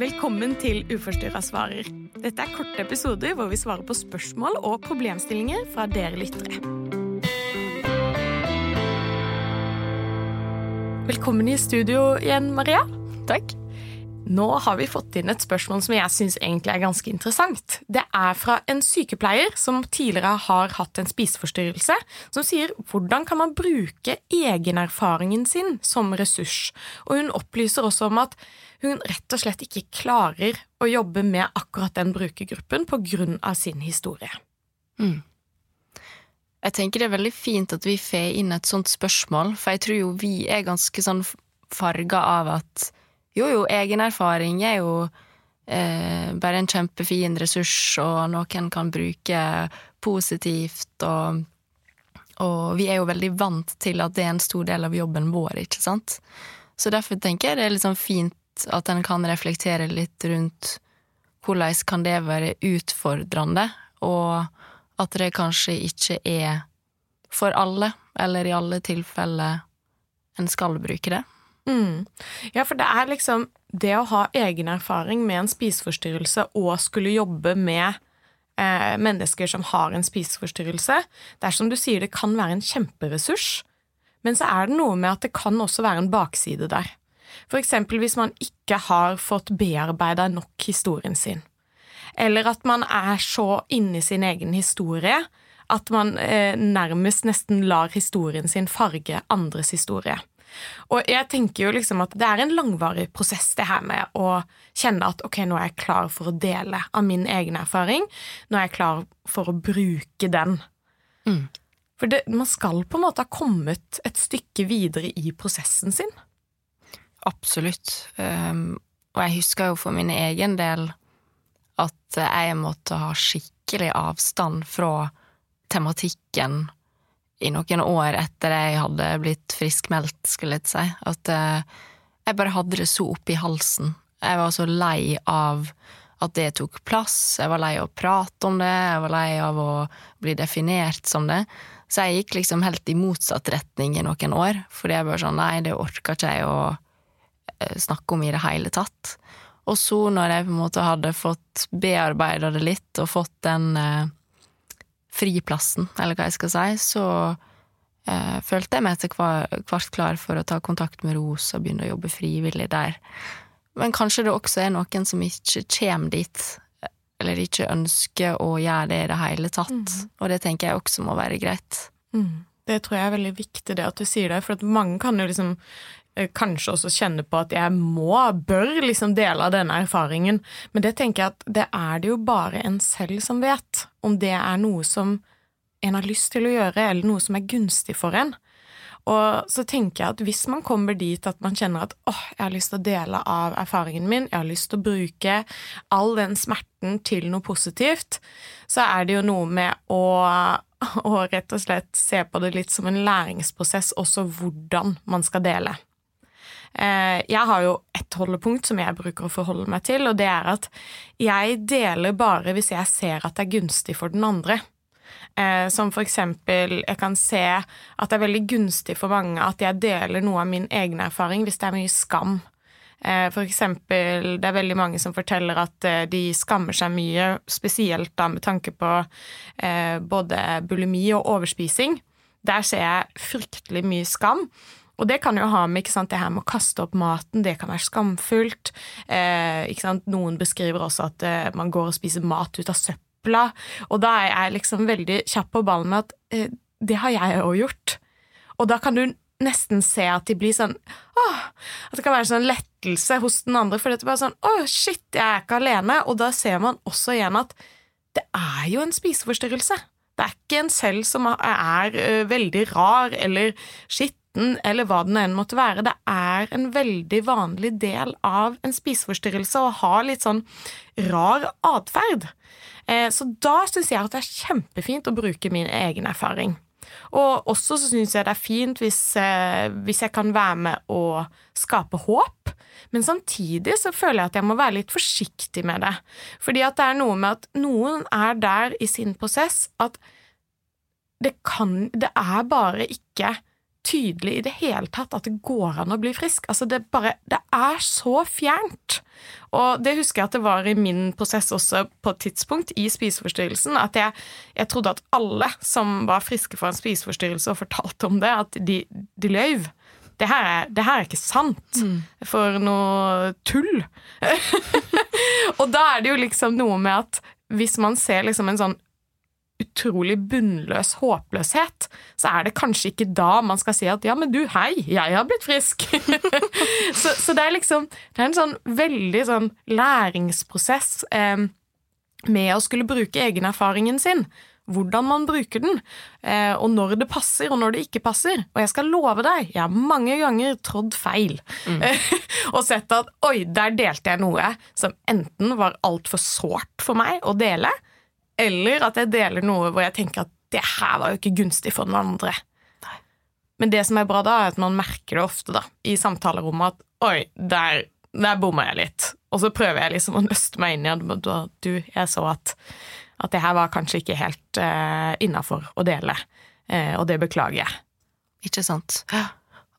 Velkommen til Uforstyrra svarer. Dette er korte episoder hvor vi svarer på spørsmål og problemstillinger fra dere lyttere. Velkommen i studio igjen, Maria. Takk. Nå har vi fått inn et spørsmål som jeg syns er ganske interessant. Det er fra en sykepleier som tidligere har hatt en spiseforstyrrelse, som sier hvordan kan man bruke egenerfaringen sin som ressurs? Og hun opplyser også om at hun rett og slett ikke klarer å jobbe med akkurat den brukergruppen pga. sin historie. Mm. Jeg tenker det er veldig fint at vi får inn et sånt spørsmål, for jeg tror jo vi er ganske sånn farga av at jo, jo, egen erfaring er jo eh, bare en kjempefin ressurs, og noen kan bruke positivt, og, og vi er jo veldig vant til at det er en stor del av jobben vår, ikke sant? Så derfor tenker jeg det er litt sånn fint at en kan reflektere litt rundt hvordan kan det være utfordrende, og at det kanskje ikke er for alle, eller i alle tilfeller en skal bruke det. Mm. Ja, for det er liksom det å ha egen erfaring med en spiseforstyrrelse og skulle jobbe med eh, mennesker som har en spiseforstyrrelse, det er som du sier, det kan være en kjemperessurs, men så er det noe med at det kan også være en bakside der. Eksempel hvis man ikke har fått bearbeida nok historien sin, eller at man er så inni sin egen historie at man eh, nærmest nesten lar historien sin farge andres historie. Og jeg tenker jo liksom at det er en langvarig prosess, det her med å kjenne at ok, nå er jeg klar for å dele av min egen erfaring. Nå er jeg klar for å bruke den. Mm. For det, man skal på en måte ha kommet et stykke videre i prosessen sin. Absolutt. Um, og jeg husker jo for min egen del at jeg måtte ha skikkelig avstand fra tematikken i noen år etter jeg hadde blitt friskmeldt, skulle jeg si, at uh, jeg bare hadde det så oppi halsen. Jeg var så lei av at det tok plass, jeg var lei av å prate om det, jeg var lei av å bli definert som det. Så jeg gikk liksom helt i motsatt retning i noen år, fordi jeg bare sånn nei, det orker ikke jeg å uh, snakke om i det hele tatt. Og så, når jeg på en måte hadde fått bearbeida det litt og fått den uh, friplassen, eller hva jeg skal si, så eh, følte jeg meg etter hvert klar for å ta kontakt med ROS og begynne å jobbe frivillig der. Men kanskje det også er noen som ikke kommer dit, eller ikke ønsker å gjøre det i det hele tatt. Mm. Og det tenker jeg også må være greit. Mm. Det tror jeg er veldig viktig, det at du sier det, for at mange kan jo liksom kanskje også kjenne på at jeg må, bør liksom dele av denne erfaringen, men det tenker jeg at det er det jo bare en selv som vet, om det er noe som en har lyst til å gjøre, eller noe som er gunstig for en. Og så tenker jeg at hvis man kommer dit at man kjenner at åh, jeg har lyst til å dele av erfaringen min, jeg har lyst til å bruke all den smerten til noe positivt, så er det jo noe med å, å rett og slett se på det litt som en læringsprosess, også hvordan man skal dele. Eh, jeg har jo ett holdepunkt som jeg bruker å forholde meg til, og det er at jeg deler bare hvis jeg ser at det er gunstig for den andre. Eh, som for eksempel, jeg kan se at det er veldig gunstig for mange at jeg deler noe av min egen erfaring hvis det er mye skam. Eh, for eksempel, det er veldig mange som forteller at de skammer seg mye, spesielt da med tanke på både bulimi og overspising. Der ser jeg fryktelig mye skam. Og det kan jo ha med ikke sant, det her med å kaste opp maten, det kan være skamfullt. Eh, ikke sant? Noen beskriver også at eh, man går og spiser mat ut av søpla. Og da er jeg liksom veldig kjapp på ballen med at eh, det har jeg òg gjort. Og da kan du nesten se at de blir sånn åh, At det kan være sånn lettelse hos den andre, for det er bare sånn å, shit, jeg er ikke alene. Og da ser man også igjen at det er jo en spiseforstyrrelse. Det er ikke en selv som er, er veldig rar eller shit, smitten eller hva den enn måtte være, det er en veldig vanlig del av en spiseforstyrrelse å ha litt sånn rar atferd. Eh, så da syns jeg at det er kjempefint å bruke min egen erfaring. Og også så syns jeg det er fint hvis, eh, hvis jeg kan være med å skape håp. Men samtidig så føler jeg at jeg må være litt forsiktig med det. Fordi at det er noe med at noen er der i sin prosess at det kan Det er bare ikke tydelig i det hele tatt at det går an å bli frisk. Altså det, bare, det er så fjernt. Og det husker jeg at det var i min prosess også på et tidspunkt i spiseforstyrrelsen, at jeg, jeg trodde at alle som var friske for en spiseforstyrrelse og fortalte om det, at de, de løy. Det her, er, det her er ikke sant. Mm. For noe tull. og da er det jo liksom noe med at hvis man ser liksom en sånn utrolig bunnløs håpløshet, så er det kanskje ikke da man skal si at 'ja, men du, hei, jeg har blitt frisk'. så, så, det er liksom Det er en sånn veldig sånn læringsprosess eh, med å skulle bruke egenerfaringen sin. Hvordan man bruker den, eh, og når det passer, og når det ikke passer. Og jeg skal love deg, jeg har mange ganger trådd feil. Mm. og sett at 'oi, der delte jeg noe som enten var altfor sårt for meg å dele', eller at jeg deler noe hvor jeg tenker at det her var jo ikke gunstig for den andre. Nei. Men det som er bra da, er at man merker det ofte da, i samtalerommet at oi, der, der bomma jeg litt. Og så prøver jeg liksom å nøste meg inn i at du, jeg så at, at det her var kanskje ikke helt uh, innafor å dele, uh, og det beklager jeg. Ikke sant.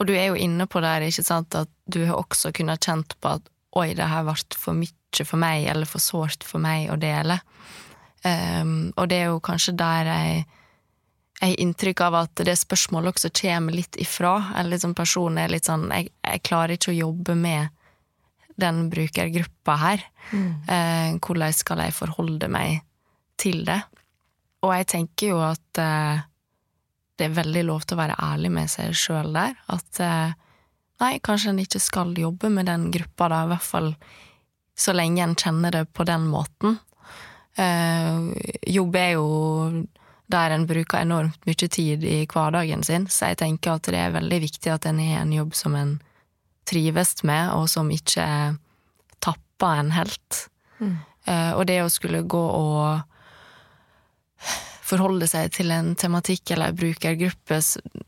Og du er jo inne på der, ikke sant, at du har også kunnet kjent på at oi, det her ble for mye for meg, eller for sårt for meg å dele. Um, og det er jo kanskje der jeg jeg har inntrykk av at det spørsmålet også kommer litt ifra. Eller liksom personen er litt sånn jeg, jeg, klarer ikke å jobbe med den brukergruppa her. Mm. Uh, hvordan skal jeg forholde meg til det? Og jeg tenker jo at uh, det er veldig lov til å være ærlig med seg sjøl der. At uh, nei, kanskje en ikke skal jobbe med den gruppa, da, i hvert fall så lenge en kjenner det på den måten. Uh, jobb er jo der en bruker enormt mye tid i hverdagen sin, så jeg tenker at det er veldig viktig at en har en jobb som en trives med, og som ikke tapper en helt. Mm. Uh, og det å skulle gå og forholde seg til en tematikk eller en brukergruppe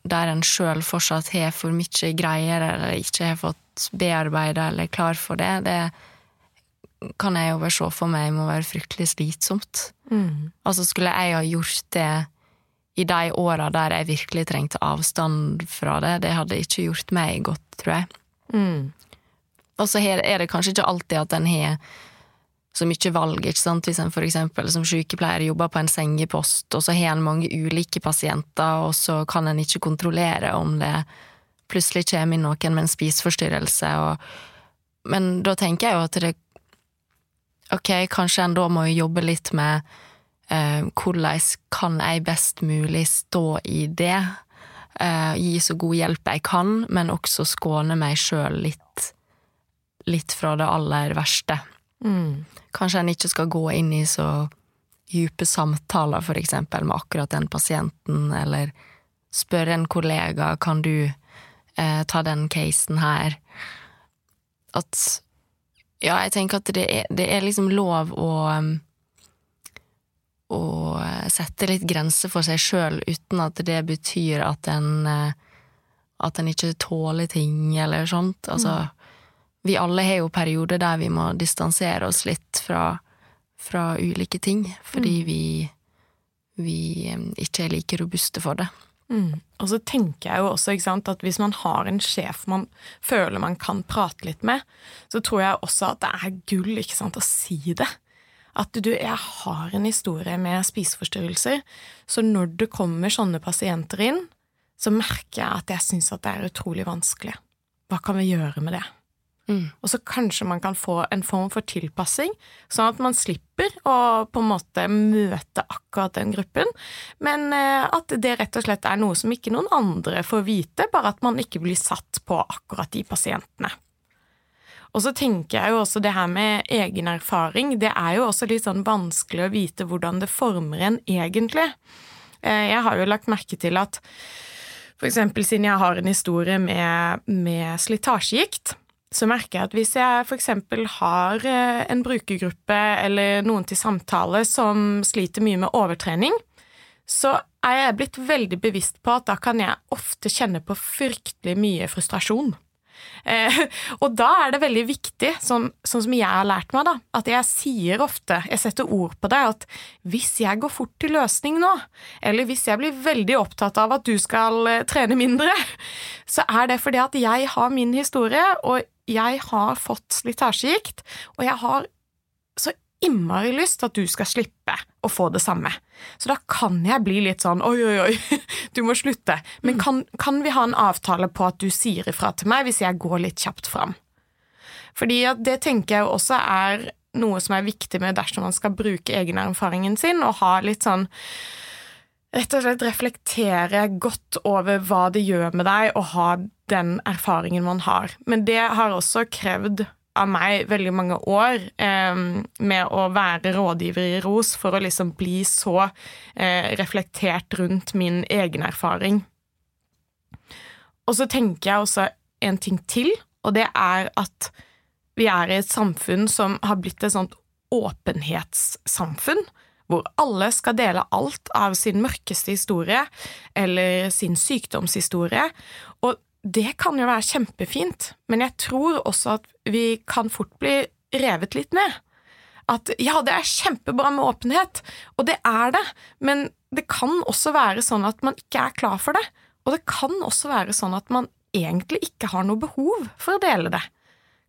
der en sjøl fortsatt har for mye greier, eller ikke har fått bearbeida eller klar for det, det er kan jeg jo bare se for meg må være fryktelig slitsomt. Mm. Altså, skulle jeg ha gjort det i de åra der jeg virkelig trengte avstand fra det, det hadde ikke gjort meg godt, tror jeg. Mm. Og så er det kanskje ikke alltid at en har så mye valg, ikke sant, hvis en for eksempel som sykepleier jobber på en sengepost, og så har en mange ulike pasienter, og så kan en ikke kontrollere om det plutselig kommer inn noen med en spiseforstyrrelse, og Men da tenker jeg jo at det ok, kanskje en da må jobbe litt med eh, hvordan kan jeg best mulig stå i det, eh, gi så god hjelp jeg kan, men også skåne meg sjøl litt, litt fra det aller verste. Mm. Kanskje en ikke skal gå inn i så dype samtaler, for eksempel, med akkurat den pasienten, eller spørre en kollega kan du eh, ta den casen her. At ja, jeg tenker at det er, det er liksom lov å um, å sette litt grenser for seg sjøl uten at det betyr at en uh, at en ikke tåler ting, eller sånt. Altså, mm. vi alle har jo perioder der vi må distansere oss litt fra, fra ulike ting, fordi mm. vi, vi um, ikke er like robuste for det. Mm. Og så tenker jeg jo også sant, at hvis man har en sjef man føler man kan prate litt med, så tror jeg også at det er gull sant, å si det. At du, jeg har en historie med spiseforstyrrelser, så når det kommer sånne pasienter inn, så merker jeg at jeg syns at det er utrolig vanskelig. Hva kan vi gjøre med det? Mm. Og så kanskje man kan få en form for tilpassing, sånn at man slipper å på en måte møte akkurat den gruppen, men eh, at det rett og slett er noe som ikke noen andre får vite, bare at man ikke blir satt på akkurat de pasientene. Og så tenker jeg jo også det her med egen erfaring, det er jo også litt sånn vanskelig å vite hvordan det former en egentlig. Eh, jeg har jo lagt merke til at for eksempel siden jeg har en historie med, med slitasjegikt, så merker jeg at hvis jeg f.eks. har eh, en brukergruppe eller noen til samtale som sliter mye med overtrening, så er jeg blitt veldig bevisst på at da kan jeg ofte kjenne på fryktelig mye frustrasjon. Eh, og da er det veldig viktig, sånn, sånn, som jeg har lært meg, da, at jeg sier ofte, jeg setter ord på det, at hvis jeg går fort til løsning nå, eller hvis jeg blir veldig opptatt av at du skal eh, trene mindre, så er det fordi at jeg har min historie, og jeg har fått slitasjegikt, og jeg har så innmari lyst til at du skal slippe å få det samme. Så da kan jeg bli litt sånn oi, oi, oi, du må slutte. Men mm. kan, kan vi ha en avtale på at du sier ifra til meg hvis jeg går litt kjapt fram? Fordi det tenker jeg også er noe som er viktig med dersom man skal bruke egenerfaringen sin, og ha litt sånn Rett og slett reflektere godt over hva det gjør med deg å ha den erfaringen man har. Men det har også krevd av meg veldig mange år eh, med å være rådgiver i ROS for å liksom bli så eh, reflektert rundt min egen erfaring. Og så tenker jeg også en ting til, og det er at vi er i et samfunn som har blitt et sånt åpenhetssamfunn, hvor alle skal dele alt av sin mørkeste historie eller sin sykdomshistorie. Det kan jo være kjempefint, men jeg tror også at vi kan fort bli revet litt med. At ja, det er kjempebra med åpenhet, og det er det, men det kan også være sånn at man ikke er klar for det. Og det kan også være sånn at man egentlig ikke har noe behov for å dele det.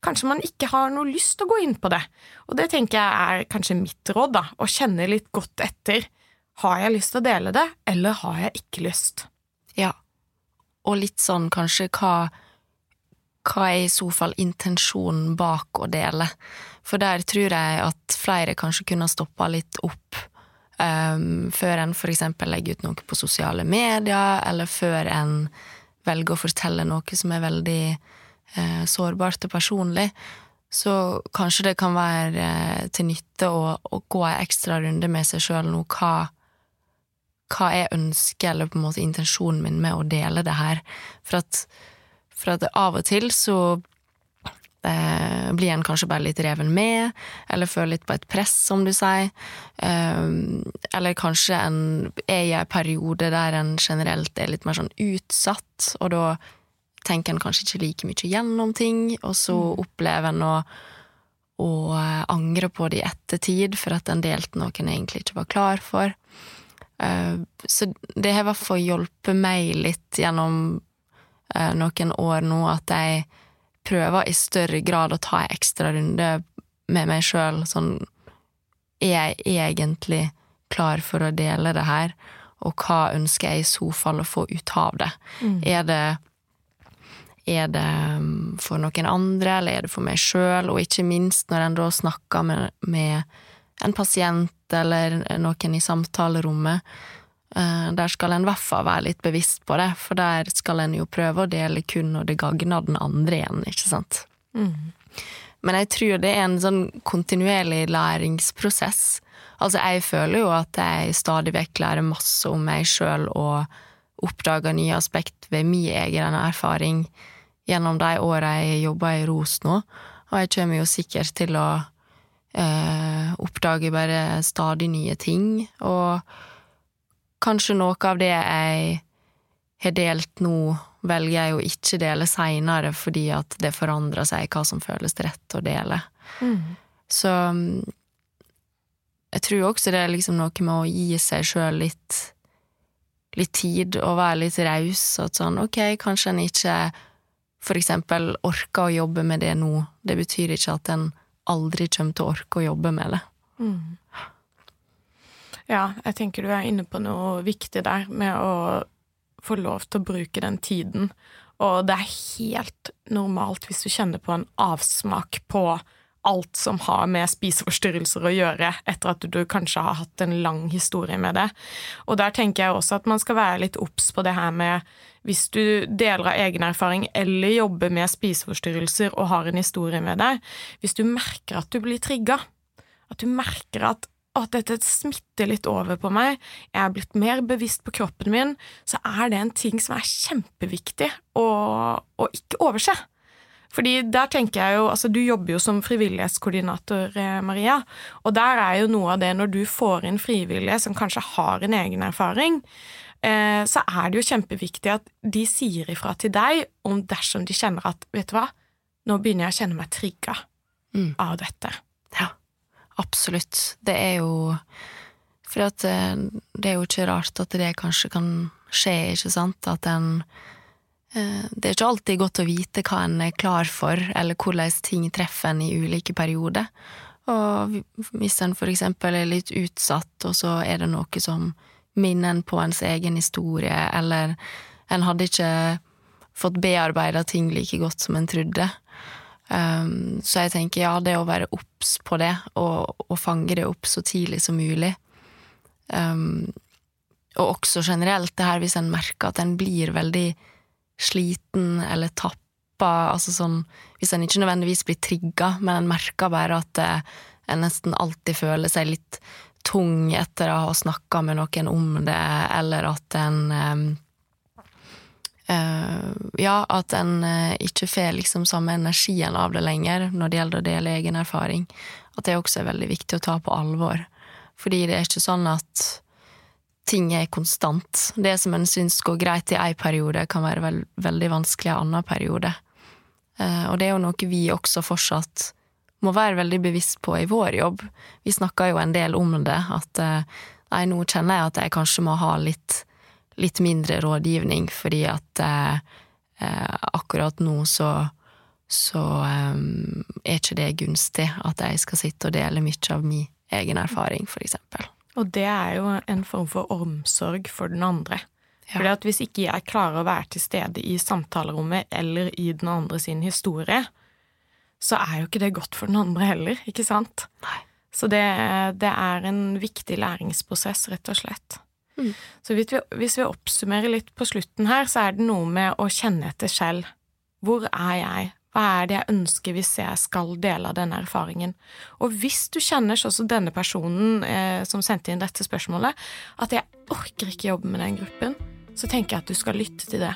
Kanskje man ikke har noe lyst til å gå inn på det. Og det tenker jeg er kanskje mitt råd, da, å kjenne litt godt etter. Har jeg lyst til å dele det, eller har jeg ikke lyst? Ja, og litt sånn kanskje hva hva er i så fall intensjonen bak å dele? For der tror jeg at flere kanskje kunne ha stoppa litt opp um, før en eksempel legger ut noe på sosiale medier, eller før en velger å fortelle noe som er veldig uh, sårbart og personlig. Så kanskje det kan være uh, til nytte å, å gå en ekstra runde med seg sjøl nå. Hva hva jeg ønsker, eller på en måte intensjonen min med å dele det her. For at, for at av og til så eh, blir en kanskje bare litt reven med, eller føler litt på et press, som du sier. Eh, eller kanskje en er i en periode der en generelt er litt mer sånn utsatt, og da tenker en kanskje ikke like mye gjennom ting, og så mm. opplever en å og eh, angre på det i ettertid for at en delte noe en egentlig ikke var klar for. Eh, så det har i hvert fall hjulpet meg litt gjennom eh, noen år nå, at jeg prøver i større grad å ta en ekstra runde med meg sjøl. Sånn Er jeg egentlig klar for å dele det her, og hva ønsker jeg i så fall å få ut av det? Mm. Er det er det mm, for noen andre, eller er det for meg sjøl? Og ikke minst når en da snakker med, med en pasient eller noen i samtalerommet. Eh, der skal en i hvert fall være litt bevisst på det, for der skal en jo prøve å dele kun når det gagner den andre igjen, ikke sant? Mm. Men jeg tror det er en sånn kontinuerlig læringsprosess. Altså, jeg føler jo at jeg stadig vekk lærer masse om meg sjøl og oppdager nye aspekt ved min egen erfaring gjennom de åra jeg jobber i ROS nå, og jeg kommer jo sikkert til å eh, oppdager bare stadig nye ting, og kanskje noe av det jeg har delt nå, velger jeg å ikke dele seinere fordi at det forandrer seg hva som føles rett å dele. Mm. Så jeg tror også det er liksom noe med å gi seg sjøl litt litt tid og være litt raus. At sånn, ok, kanskje en ikke for eksempel orker å jobbe med det nå. Det betyr ikke at en aldri kommer til å orke å jobbe med det. Mm. Ja, jeg tenker du er inne på noe viktig der, med å få lov til å bruke den tiden. Og det er helt normalt hvis du kjenner på en avsmak på alt som har med spiseforstyrrelser å gjøre, etter at du kanskje har hatt en lang historie med det. Og der tenker jeg også at man skal være litt obs på det her med hvis du deler av egen erfaring eller jobber med spiseforstyrrelser og har en historie med deg, hvis du merker at du blir trigga, at du merker at at dette smitter litt over på meg, jeg er blitt mer bevisst på kroppen min, så er det en ting som er kjempeviktig å, å ikke overse. Fordi der tenker jeg jo, altså Du jobber jo som frivillighetskoordinator, eh, Maria. Og der er jo noe av det, når du får inn frivillige som kanskje har en egen erfaring, eh, så er det jo kjempeviktig at de sier ifra til deg om dersom de kjenner at vet du hva, nå begynner jeg å kjenne meg trigga Mm. av dette. Ja, absolutt. Det er jo For at eh, det er jo ikke rart at det kanskje kan skje, ikke sant? At en Det er ikke alltid godt å vite hva en er klar for, eller hvordan ting treffer en i ulike perioder. Og hvis en for eksempel er litt utsatt, og så er det noe som minner en på ens egen historie, eller en hadde ikke fått bearbeida ting like godt som en trodde. Um, så jeg tenker ja, det å være obs på det, og, og fange det opp så tidlig som mulig. Um, og også generelt det her hvis en merker at en blir veldig sliten eller tappa, altså sånn Hvis en ikke nødvendigvis blir trigga, men en merker bare at en nesten alltid føler seg litt tung etter å ha snakka med noen om det, eller at en um, ja, at en eh, ikke får liksom samme energien av det lenger når det gjelder å dele egen erfaring. At det også er veldig viktig å ta på alvor. Fordi det er ikke sånn at ting er konstant. Det som en syns går greit i én periode, kan være veld veldig vanskelig i en annen periode. Eh, og det er jo noe vi også fortsatt må være veldig bevisst på i vår jobb. Vi snakker jo en del om det, at nei, nå kjenner jeg at jeg kanskje må ha litt litt mindre rådgivning, fordi at eh, eh, akkurat nå så, så um, er ikke det gunstig at jeg skal sitte og dele mye av min egen erfaring, for eksempel. Og det er jo en form for omsorg for den andre. Ja. Fordi at hvis ikke jeg klarer å være til stede i samtalerommet eller i den andre sin historie, så er jo ikke det godt for den andre heller, ikke sant? Nei. Så det, det er en viktig læringsprosess, rett og slett. Mm. Så hvis vi, hvis vi, oppsummerer litt på slutten her, så er det noe med å kjenne etter selv. Hvor er jeg? Hva er det jeg ønsker hvis jeg skal dele av denne erfaringen? Og hvis du kjenner sånn som denne personen eh, som sendte inn dette spørsmålet, at jeg orker ikke jobbe med den gruppen, så tenker jeg at du skal lytte til det.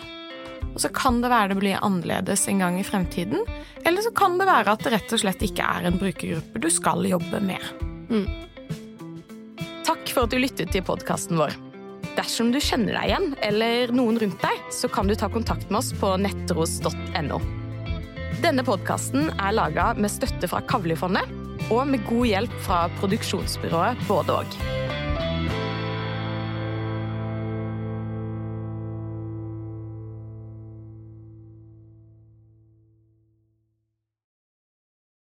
Og så kan det være det blir annerledes en gang i fremtiden, eller så kan det være at det rett og slett ikke er en brukergruppe du skal jobbe med. Mm. Takk for at du lyttet til podkasten vår. Dersom du kjenner deg igjen, eller noen rundt deg, så kan du ta kontakt med oss på nettros.no. Denne podkasten er laga med støtte fra Kavlifondet og med god hjelp fra produksjonsbyrået Både og.